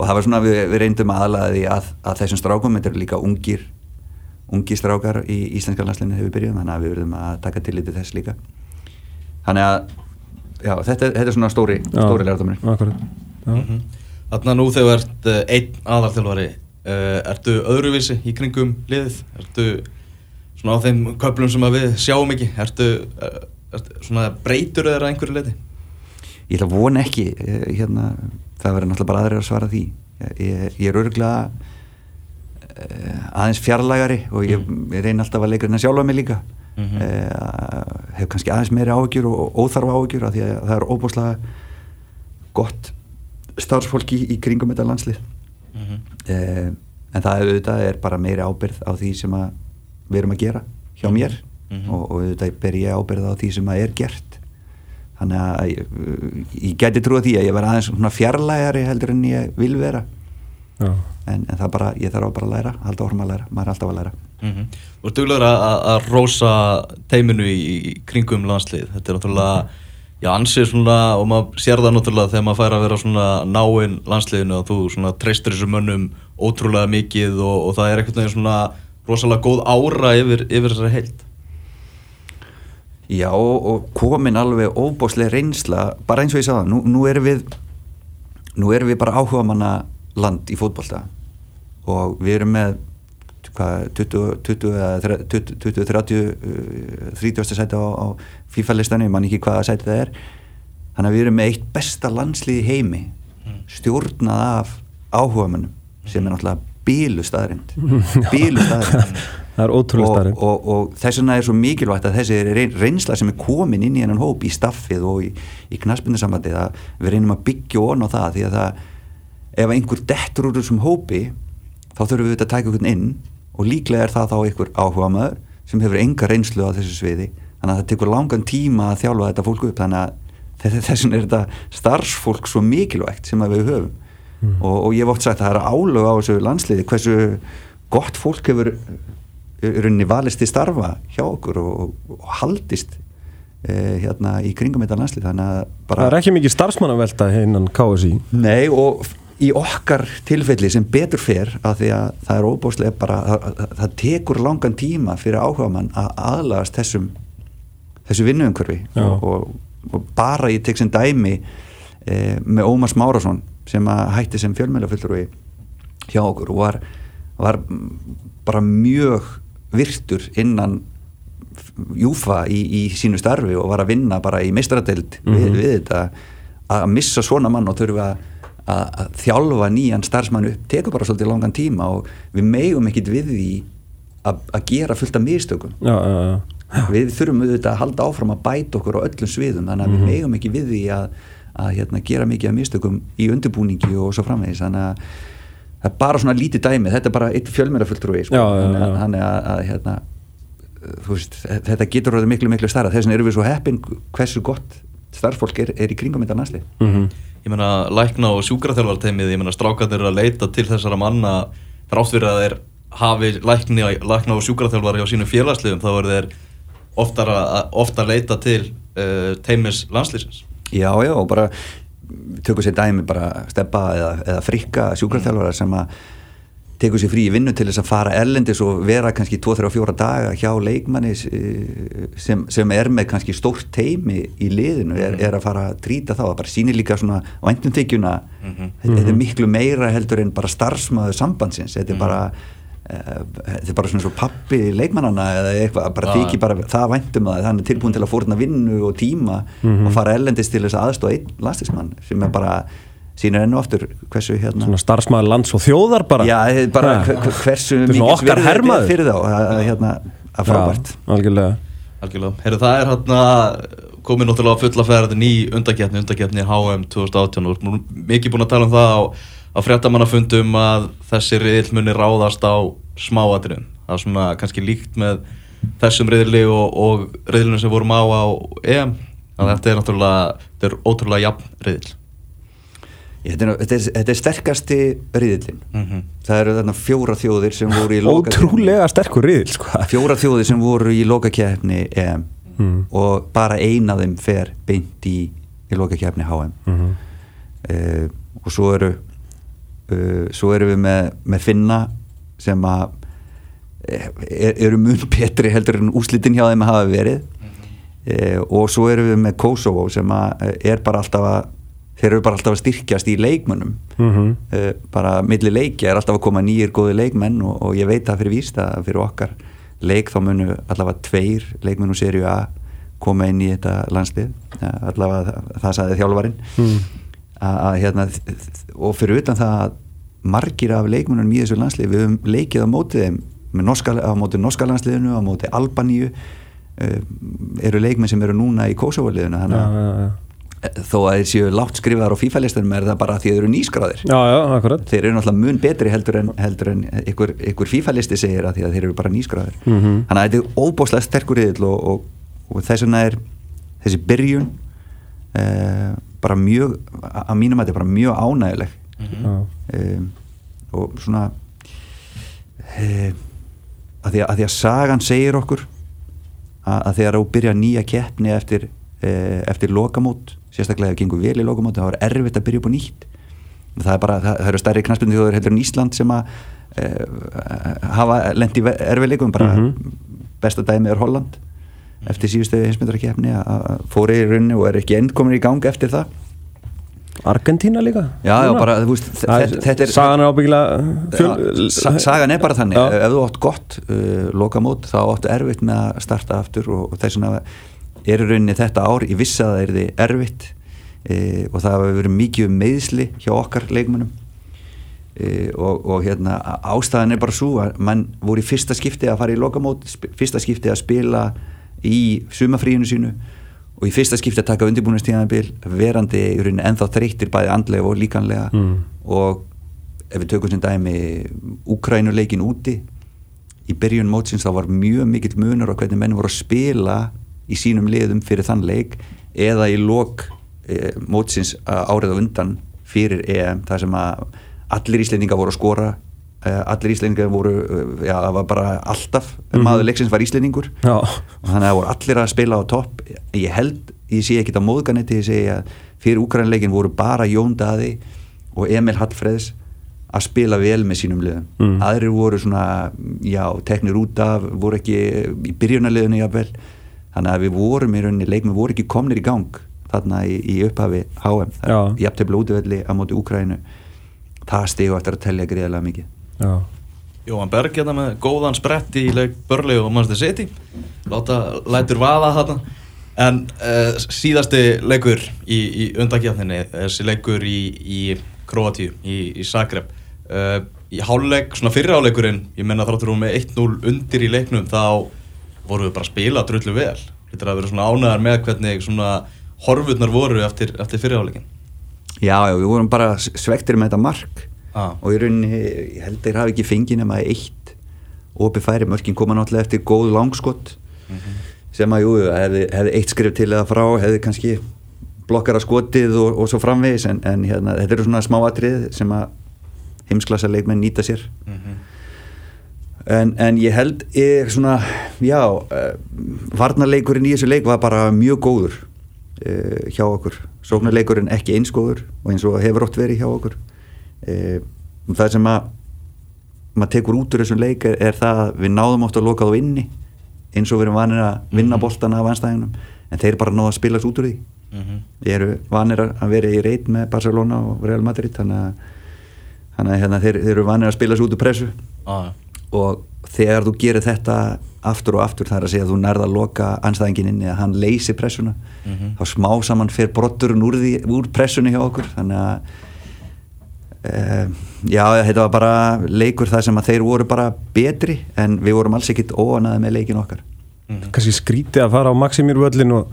og það var svona við, við reyndum því að, að þessum strákum þetta eru líka ungir ungir strákar í íslenska landslinni hefur byrjuð þannig að við verðum að taka til litið þess líka þannig að já, þetta, er- þetta er svona stóri, já, stóri já. Mhm. Þarna nú þegar þú ert uh, einn aðarþjálfari uh, ertu öðruvísi í kringum liðið? Ertu svona á þeim köflum sem að við sjáum ekki? Ertu, uh, ertu svona breytur að einhverju leiti? ég ætla að vona ekki eh, hérna, það verður náttúrulega bara aðrir að svara því ég, ég er örgulega aðeins fjarlægari og ég, ég reyni alltaf að leika hérna sjálfa mig líka Mhm. eh, hef kannski aðeins meiri áhugjur og óþarfa áhugjur af því að það er óbúslega gott starfsfólk í, í kringum þetta landslið Mhm. eh, en það auðvitað er bara meiri ábyrð á því sem við erum að gera hjá mér Mhm. og, og auðvitað ber ég ábyrð á því sem að er gert þannig að ég, ég geti trúið því að ég verði aðeins svona fjarlægari heldur en ég vil vera Já. en, en það bara, ég þarf bara að læra halda orma að læra, maður er alltaf að læra Mhm. Þú ert duglegur að, að- að rósa teiminu í, í kringum landslið þetta er náttúrulega já, ansið svona, og maður sér það náttúrulega þegar maður fær að vera svona náinn landsliðinu og þú svona treystir þessum mönnum ótrúlega mikið og, og það er veginn svona rosalega góð ára yfir, yfir þessari heild Já, og, komin alveg óbóslega reynsla, bara eins og ég sagði nú, nú erum við nú erum við bara áhuga manna land í fótbolta og við erum með hvað, 20, 20, eða þre- 20, 20 30 uh, 30. sæti á, á FIFA listanum, ég man ekki hvaða sæti það er þannig að við erum með eitt besta landslið í heimi stjórnað af áhugamönnum sem er náttúrulega bílu staðrind bílu staðrind (laughs) það er ótrúlega og, starrið og, og þess vegna er svo mikilvægt að þessi reyn- reynsla sem er komin inn í hennan hóp í staffið og í, í knaspindasambandi að við reynum að byggja on á það því að það ef einhver dettur úr þessum hópi þá þurfum við auðvitað að taka einhvern inn og líklega er það þá einhver áhuga maður sem hefur enga reynslu á þessu sviði. Þannig að það tekur langan tíma að þjálfa þetta fólk upp. Þannig að þess vegna er þetta starfsfólk svo mikilvægt sem að við höfum og, og ég hef oft sagt að það er álög á þessu landsliði hversu gott fólk hefur í rauninni valist til starfa hjá okkur og, og haldist eh, hérna í kringum þetta landslið þannig að bara það er ekki mikið starfsmannavelta innan KSI Nei og í okkar tilfelli sem betur fer að því að það er óbúslega bara það, það, það tekur langan tíma fyrir áhuga mann að aðlagast þessum þessu vinnuumhverfi. Já. og, og, og bara ég tek sem dæmi e, með Ómars Márasson sem að hætti sem fjölmjölafullur hjá okkur og var, var mm, bara mjög virtur innan Júfa í, í sínu starfi og var að vinna bara í mistradeld við, við þetta. Að missa svona mann og þurfa að, að þjálfa nýjan starfsmann upp tekur bara svolítið langan tíma og við megum ekkit við því að, gera fullt af mistökum. Já, já, já. við þurfum auðvitað að halda áfram að bæta okkur á öllum sviðum þannig að við megum ekki við því að, að hérna, gera mikið af mistökum í undirbúningi og svo framvegis þannig að það er bara svona lítið dæmi þetta er bara eitt fjölmjöraföldrúi sko. Þannig að, að, hérna, þú veist, þetta getur orðið miklu miklu starra þess vegna erum við svo heppin hversu gott starffólk er, er í kringum þetta næsli Mhm. Ég meina, lækna og sjúkraþjálfarteimið, ég meina, strákarnir eru að leita til þessara manna þrátt fyrir að þeir hafi lækni, lækna og sjúkraþjálfar hjá sínum félagsliðum, þá eru þeir ofta að leita til uh, teimis landslýsins. Já, já, og bara tökur sér dæmi bara steppa eða, eða frikka sjúkraþjálfara sem að tekur sér frí í vinnu til þess að fara erlendis og vera kannski 2-3-4 daga hjá leikmanni eh, sem, sem er með kannski stórt teimi í liðinu, er, er að fara að trýta þá, það bara sýnir líka svona væntumþykjuna, þetta, þetta er miklu meira heldur en bara starfsmaður sambandsins, þetta er bara eh, þetta er bara svona svo pappi leikmannana eða eitthvað, bara Já. þykir bara það væntum að þannig tilbúin til að fórna vinnu og tíma og fara erlendis til þess að aðstofa einn lastismann sem er bara sýnir enn og aftur hversu hérna Svona starfsmæður lands og þjóðar bara Já, er bara hver- hversu er er hermaður. fyrir þá að, hérna, að frábært Já, algjörlega Algjörlega. Herru, það er hérna komið náttúrulega fulla ferðin í undakefni, undakefni HM 2018 og mikið búin að tala um það á, á fréttamannafundum að þessi riðil muni ráðast á smáatriðum. Það er svona kannski líkt með þessum riðli og, og riðlunum sem vorum á á EM. Þannig að þetta er náttúrulega, þetta er ótrúlega jafn riðil. Þetta, er, þetta, er, þetta er sterkasti riðillin Mm það eru þarna fjóra þjóðir sem voru í loka Ótrúlega sterkur riðil sko. fjóra þjóðir sem voru í lokakefni EM Mm. og bara eina af þeim fer beint í, í lokakefni HM Mhm. uh, og svo eru uh, svo eru við með, með Finna sem að eh, er, eru mun (laughs) betri heldur en úslitin hjá þeim að hafa verið uh, og svo eru við með Kosovo sem að er bara alltaf að þeir eru bara alltaf að styrkjast í leikmönnum Mhm. uh, bara milli leikja er alltaf að koma nýjir góði leikmenn og, og ég veit það fyrir víst að fyrir okkar leik þá munu allavega tveir leikmenn úr serju A koma inn í þetta landslið allavega það, það sagði þjálfarinn Mm. Að, hérna og fyrir utan það að margir af leikmennunum í þessu landslið við höfum leikið á móti þeim með norska, á móti norska landsliðinu á móti Albaníu uh, eru leikmenn sem eru núna í Kosovo-liðinu þannig að já, já. þó að þeir séu látt skrifaðar á FIFA-listanum er það bara að þeir eru nýskráðir þeir eru náttúrulega mun betri heldur en, heldur en ykkur, ykkur FIFA-listi segir að að þeir eru bara nýskráðir Mhm. þannig að þetta er óbúslega sterkur yfir og, og, og þess vegna er þessi byrjun eh, bara mjög að mínum að þetta er bara mjög ánægileg Já. um, og svona eh, að, því að, að því að sagan segir okkur að, að þegar þú byrja nýja keppni eftir, eh, eftir lokamót sérstaklega ef það gengur vel í lokamót þá er erfitt að byrja upp á nýtt það er bara, það, það eru stærri knaspindi þjóður heldur en Ísland sem að eh, hafa lent í erfiðleikum bara Mhm. besta dæmi er Holland eftir síðustu heimsmyndarakefni að fóri í rauninni og er ekki enn komin í gang eftir það. Argentína líka? Já, já, bara, veist, þetta- er- Sagan er ábyggilega sagan er bara þannig. Já. ef þú átt gott uh, lokamót þá áttu erfitt með að starta aftur og, og þess vegna er rauninni þetta ár ég vissi að það er þið erfitt uh, og það hefur verið mikið um meðsli hjá okkar leikmönnum. Uh, og, og hérna ástæðan er bara svo að mann voru í fyrsta skipti að fara í lokamót fyrsta skipti að spila í sumafríinu sínu og í fyrsta skipti að taka undirbúinastíðanbil verandi í rauninni ennþá þreyttir bæði andlega og líkanlega Mm. og ef við tökum sem dæmi Úkrænuleikin úti í byrjun mótsins þá var mjög mikill munur á hvernig menn voru að spila í sínum liðum fyrir þann leik eða í lok e, mótsins árið á undan fyrir EM þar sem að allir íslendingar voru að skora allir íslendingar voru e, já, það var bara alltaf Mhm. maður leiksins var íslendingur. Já, og þannig að það voru allir að spila á topp. Ég held, ég sé ekki á móðganetti ég segi að fyrir Úkrænleikin voru bara Jón Daði og Emil Hallfreðs að spila vel með sínum liðum. Mm. aðrir voru svona, já, teknir út af voru ekki í byrjunarliðinu jafnvel, þannig að við vorum í rauninni leikmi voru ekki komnir í gang þarna í, í upphafi HM Já. jafntefla útvelli á móti Úkrænu það stigu eftir að telja greiðlega mikið Jóhann Berg hérna með góðan sprett í leik Börli og Manchester City. Láta lætur vaða þarna. En uh, síðasti leikur í, í undakjafninni þessi leikur í, í Kroatíu í, í Zagreb. Uh, í háluleik, svona fyrri háluleikurinn ég menna þráttur hún með 1-0 undir í leiknum þá voru við bara að spila drullu vel. Þetta er að vera svona ánæðar með hvernig svona horfurnar voru eftir, eftir fyrri háluleikin Já, já, við vorum bara svektir með þetta mark ah. og í rauninni, ég held að þeir hafi ekki fengið nema eitt opið færi, mörkin koma náttúrulega eftir góð langskott sem að, jú, hefði, hefði eitt skrif til eða frá, hefði kannski blokkara skotið og, og svo framvegis. En, en hérna, þetta eru svona smáatrið sem að heimsklassa leikmenn nýta sér. En, en ég held ég svona, já uh, varnarleikurinn í þessu leik var bara mjög góður uh, hjá okkur. Sóknarleikurinn ekki eins góður og eins og hefur ótt verið hjá okkur uh, það sem að maður tekur út úr þessum leik er, er það að við náðum oft að loka þá inni eins og við erum vanir að vinna boltana af anstæðinum en þeir bara náðu að spilast út úr því. Við erum vanir að vera í reit með Barcelona og Real Madrid þannig að, hérna, þeir, þeir eru vanir að spilast út úr pressu. Ah. og þegar þú gerir þetta aftur og aftur þar að segja að þú nærða að loka anstæðingin inni að hann leysi pressuna þá smá saman fer brotturinn úr, úr pressunni hjá okkur. Þannig að uh, já, þetta var bara leikur þar sem að þeir voru bara betri en við vorum alls ekkit óanaði með leikin okkar kannski skrítið að fara á Maximir völlin og,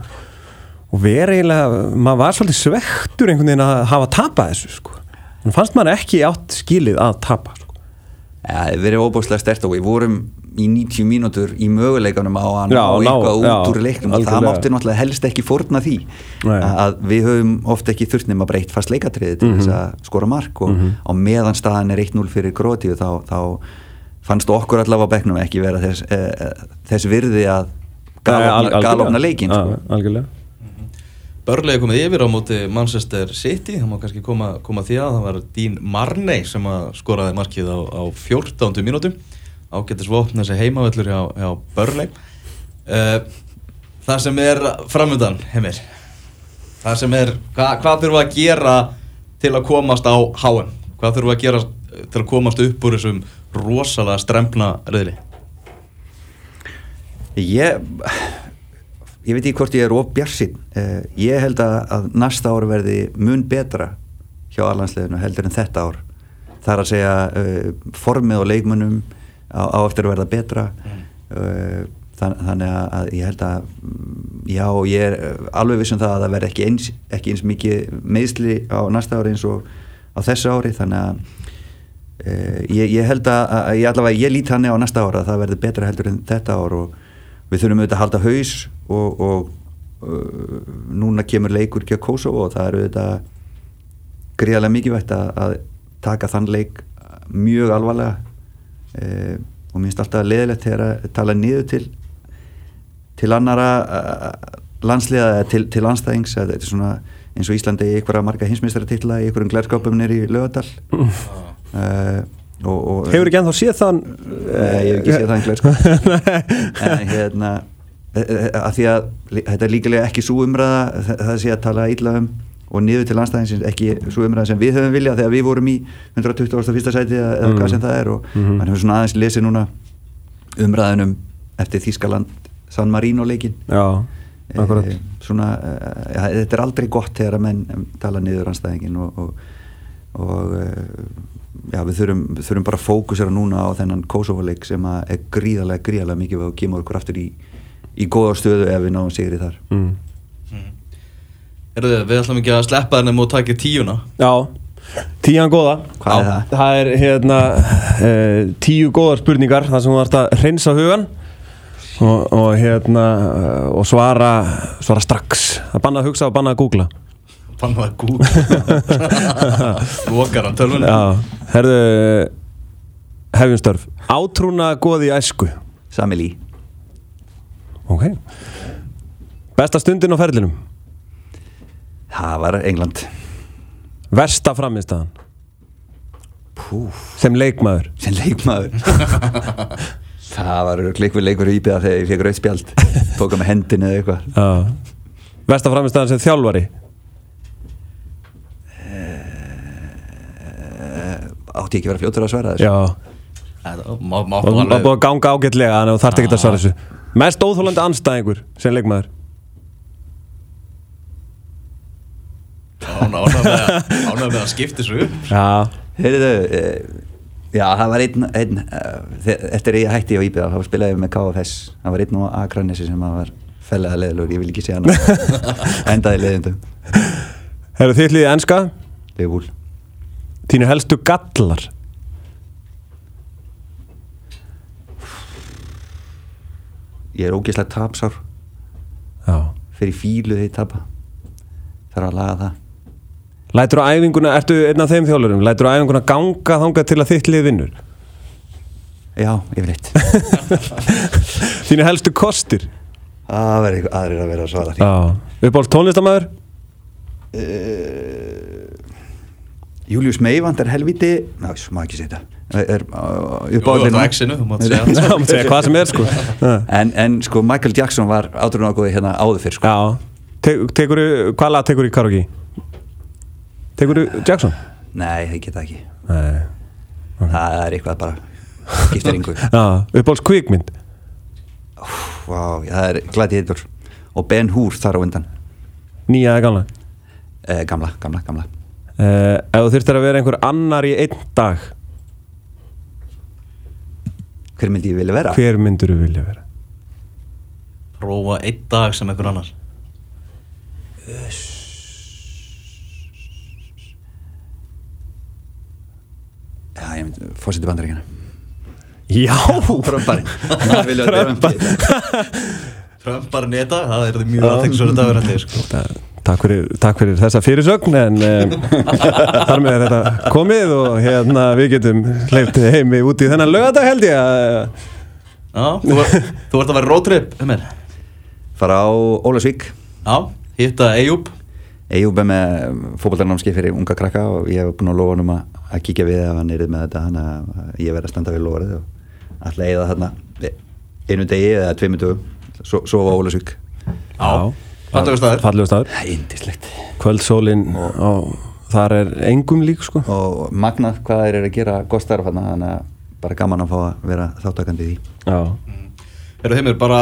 og vera eiginlega maður var svolítið svektur einhvern veginn að hafa tapað þessu sko. en fannst maður ekki átt skilið að tapa sko. ja, við erum óbúslega stert og við vorum í 90 mínútur í möguleikanum á að ná Já, ná, eitthvað já, út úr leiknum og það mátti náttúrulega helst ekki fórna því Nei. að við höfum oft ekki þurft nema breytt fast leikatriði til Mhm. þess að skora mark og á meðan staðan er 1-0 fyrir Grótíu þá, þá fannst okkur allavega á bekknum ekki vera þess, e, þess virði að galopna leikin sko. Já, Börlega komið yfir á móti Manchester City, það má kannski koma, koma því að það var Dean Marney sem að skoraði markið á, á 14. mínútu ágættis vopn þessi heimavöllur hjá, hjá Börleg uh, það sem er framöndan, heimir það sem er, hva, hvað þurfum við að gera til að komast á HM hvað þurfum við að gera til að komast upp úr þessum rosalega strempna reyðli ég ég veit ekki hvort ég er of bjarsinn uh, ég held að, að næsta ár verði mun betra hjá allansleginu heldur en þetta ár. Það er að segja uh, formið og leikmunum á, á eftir að verða betra. Uh, þann, þannig að, að ég held að mm, já, ég er uh, alveg vissum það að það verði ekki eins, ekki eins mikið meðsli á næsta ári eins og á þessu ári. Þannig að uh, ég, ég held að, að ég allavega ég lít hann á næsta ára að það verði betra heldur en þetta ár og við þurfum auðvitað að halda haus og, og uh, núna kemur leikur ekki að Kosovo og það er auðvitað gríðarlega mikilvægt að, að taka þann leik mjög alvarlega uh, og minnst alltaf leðilegt þegar að tala niður til til annara uh, landsliða eða til, til anstæðings að þetta er svona eins og Íslandi í einhverja marga hinsmeistaratitla í einhverjum glærskapum nýri í lögadal uh, og, og Hefur ekki ennþá séð þann Nei, ég hef ekki séð (laughs) einhver sko. en hérna að því að þetta er líkilega ekki svo umræða þa- það sé að tala illa um og niður til landstæðinsins ekki svo umræða sem við höfum viljað þegar við vorum í 121. sæti eða eða hvað sem það er og Mhm. mann hefur svona aðeins lesið núna umræðinum eftir Þískaland San Marino leikin Já, Eh, svona, eh, ja, þetta er aldrei gott þegar að menn tala niður anstæðingin og, og, og eh, já, við þurfum, þurfum bara að fókusera núna á þennan Kosovo-leik sem er gríðarlega, gríðarlega mikið og kemur okkur aftur í, í góða stöðu ef við náum sigri þar mm. Erðu, við ætlum ekki að sleppa þennum og taka tíuna. Já, tían góða. Hvað er það? Það er hérna uh, tíu góðar spurningar þar sem þú ert að hreinsa hugan og, og hérna og svara, svara strax. Að banna að hugsa og banna að googla. Banna það gúl (laughs) Lokar á tölvunni. Já, herðu hefjum störf. Átrúna góði æsku. Samili, Ok. Besta stundin á ferlinum það var England. Versta framistæðan sem leikmaður? Sem leikmaður. (laughs) Það var leikur leikur í íbjöða þegar ég fekk rauð spjald. Tóka með hendinu eða eitthvað. Já. Versta framistæðan sem þjálfari? Átti ég ekki að vera fljótur að svara þessu? Já. Það má, búið að ganga ágætlega Þannig að þú þarft ekki að svara þessu. Mest óþólandi anstæðingur sem leikmaður Ánægð með, að skipta þessu upp. Já, Heyrðu, uh, já, það var einn, einn uh, eftir ég hætti á Íbjöða, þá spilaði ég með KFS það var einn á Akranesi sem að var fellega leðilegur, ég vil ekki segja hann (laughs) endaði leðindum hefur þitt liðið enska? Leifúl Þínu helstu gallar. Ég er ógeðslega tapsár. Já. Fyrir fílu ég tapa. Þarf að laga það Lætur á æfinguna, ertu einn af þeim þjólurum Lætur á æfinguna ganga þangað til að þitt lið vinnur? Já, yfirleitt. (laughs) Þínu helstu kostir? Það verður eitthvað aðrir að vera að svara því. Já. Uppáhalds tónlistamæður uh, Július Meivand er helviti Ná, svo má ekki segja þetta. Jú, þú ert á X-inu, þú mátt segja. (laughs) Já, maður segja hvað sem er sko. (laughs) En, en sko Michael Jackson var átrúin ágóði hérna áður fyrr sko. Já. Te Tekur, hvað lag tekur í karaoke? Tekur Jackson? Nei, það geta ekki. Nei Það er eitthvað bara skiptir yngu (laughs) Já, uppáhalds kvikmynd? Vá, það er hittur og Ben Hur þar á undan. Nýja eða gamla? Eh, Gamla, gamla, gamla. Uh, Ef þú þurftir að vera einhver annar í einn dag. Hver myndi ég vilja vera? Hver myndur þú vilja vera? Róa einn dag sem einhver annar Já, ég myndi fórseti bandaríkjana Já. Trömpari vera bara neta, það er mjög aðtækksverðu dagur hætti sko. Ta- Takk fyrir, takk fyrir þessa fyrirsögn en um, (laughs) þar með er þetta komið og hérna við getum hleypt heimi út í þennan lögadag held ég að Já, þú, var- þú ert að vera roadtrip um mér Fara á Ólasvík Já, hitta Eyjúb Eyjúb er með fótbollarnámski fyrir unga krakka og ég hef búin að lofa hann um að, að kíkja við ef hann er með þetta þannig að ég verð að standa við lofarið og alltaf eigða þarna einu degi eða tveimu dögum. Svo, svo á Ólasvík Já, fallegur staður. Fallegur staður. Það er indislegt Kvöldsólin á, þar er engum lík sko. Og magnað hvað þeir eru að gera gott starf þannig að bara gaman að fá að vera þáttakandi í því. Já, Eru þeim er bara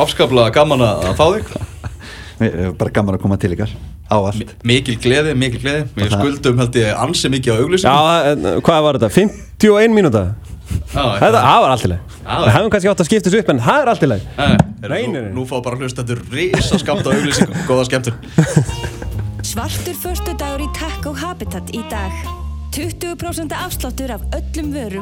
afskaplega gaman að fá þig? (laughs) Bara gaman að koma til ykkar á allt. Mikil gleði, mikil gleði. Við Og það- skuldum held ég ansi mikið á Já auglýsingum en, hvað var þetta? 51 mínúta? Já, Þetta, það var allt í leið Já, Við hefum kannski átt að skipta þessu upp en það er allt í leið Nei, Nei, nei, nú, nú fá bara hlust Þetta er risa skamt á auglýsingum. Góða skemmtun. Svartur förstu dagur í Taco Habitat í dag. 20% afsláttur af öllum vörum